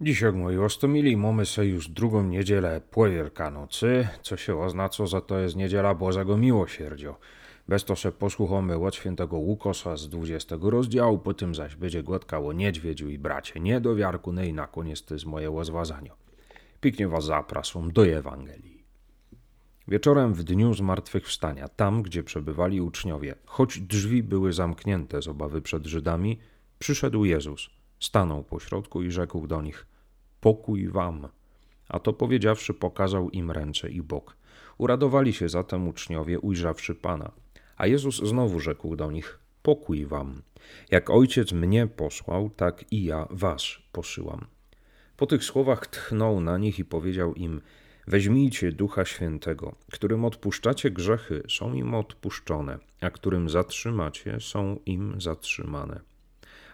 Dzisiaj, moi ostomili, mamy se już drugą niedzielę po Wielkanocy, co się oznacza, że to jest niedziela Bożego Miłosierdzia. Bez to se posłuchamy od świętego Łukosa z 20 rozdziału, potem zaś będzie gładka o niedźwiedziu i bracie niedowiarku, no i na koniec to jest moje łazwazanie. Pięknie was zapraszam do Ewangelii. Wieczorem w dniu zmartwychwstania, tam gdzie przebywali uczniowie, choć drzwi były zamknięte z obawy przed Żydami, przyszedł Jezus, stanął pośrodku i rzekł do nich: Pokój wam. A to powiedziawszy, pokazał im ręce i bok. Uradowali się zatem uczniowie, ujrzawszy Pana. A Jezus znowu rzekł do nich: Pokój wam. Jak ojciec mnie posłał, tak i ja was posyłam. Po tych słowach tchnął na nich i powiedział im: Weźmijcie Ducha Świętego, którym odpuszczacie grzechy, są im odpuszczone, a którym zatrzymacie, są im zatrzymane.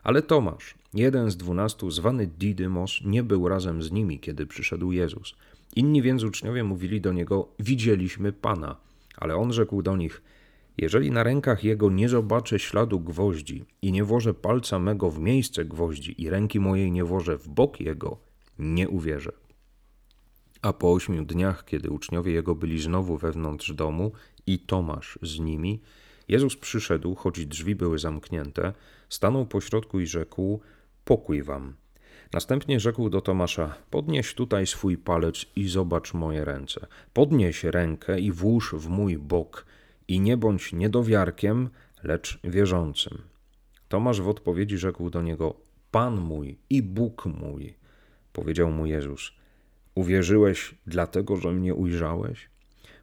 Ale Tomasz, jeden z dwunastu, zwany Didymos, nie był razem z nimi, kiedy przyszedł Jezus. Inni więc uczniowie mówili do niego: Widzieliśmy Pana. Ale on rzekł do nich: Jeżeli na rękach jego nie zobaczę śladu gwoździ i nie włożę palca mego w miejsce gwoździ i ręki mojej nie włożę w bok jego, nie uwierzę. A po ośmiu dniach, kiedy uczniowie jego byli znowu wewnątrz domu i Tomasz z nimi, Jezus przyszedł, choć drzwi były zamknięte, stanął pośrodku i rzekł: Pokój wam. Następnie rzekł do Tomasza: Podnieś tutaj swój palec i zobacz moje ręce. Podnieś rękę i włóż w mój bok, i nie bądź niedowiarkiem, lecz wierzącym. Tomasz w odpowiedzi rzekł do niego: Pan mój i Bóg mój. Powiedział mu Jezus: Uwierzyłeś dlatego, że mnie ujrzałeś?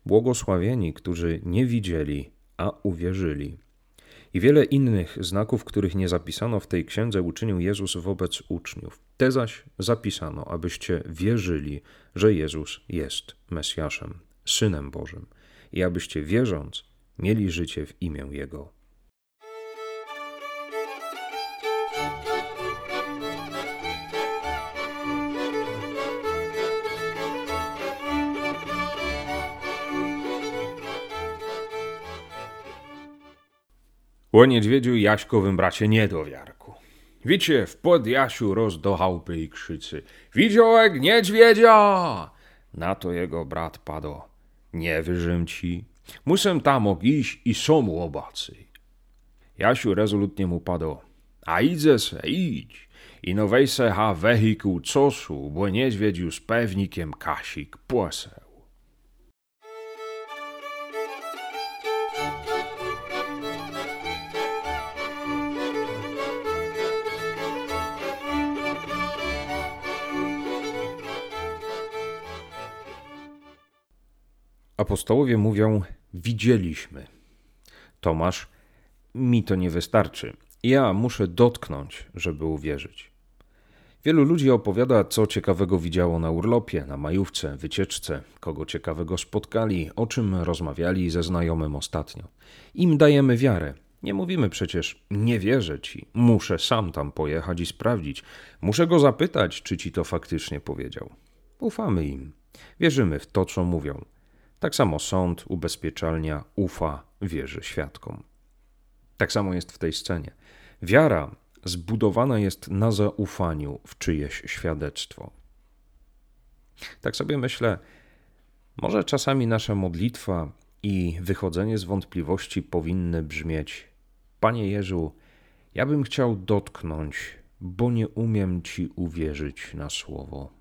Błogosławieni, którzy nie widzieli, a uwierzyli. I wiele innych znaków, których nie zapisano w tej księdze, uczynił Jezus wobec uczniów. Te zaś zapisano, abyście wierzyli, że Jezus jest Mesjaszem, Synem Bożym, i abyście wierząc, mieli życie w imię Jego. O niedźwiedziu Jaśkowym bracie niedowiarku. Wiecie, w podjasiu roz do chałupy i krzycy. Widziołek niedźwiedzia! Na to jego brat padł. Nie wyżym ci. Musem tam iść i są łobacy. Jasiu rezolutnie mu padł. A idzie se, idź. I no wej se ha wehikuł cosu, bo niedźwiedziu z pewnikiem kasik płeseł. Apostołowie mówią: Widzieliśmy. Tomasz, mi to nie wystarczy. Ja muszę dotknąć, żeby uwierzyć. Wielu ludzi opowiada, co ciekawego widziało na urlopie, na majówce, wycieczce, kogo ciekawego spotkali, o czym rozmawiali ze znajomym ostatnio. Im dajemy wiarę. Nie mówimy przecież, nie wierzę ci, muszę sam tam pojechać i sprawdzić, muszę go zapytać, czy ci to faktycznie powiedział. Ufamy im, wierzymy w to, co mówią. Tak samo sąd, ubezpieczalnia ufa, wierzy świadkom. Tak samo jest w tej scenie. Wiara zbudowana jest na zaufaniu w czyjeś świadectwo. Tak sobie myślę, może czasami nasza modlitwa i wychodzenie z wątpliwości powinny brzmieć: Panie Jezu, ja bym chciał dotknąć, bo nie umiem Ci uwierzyć na słowo.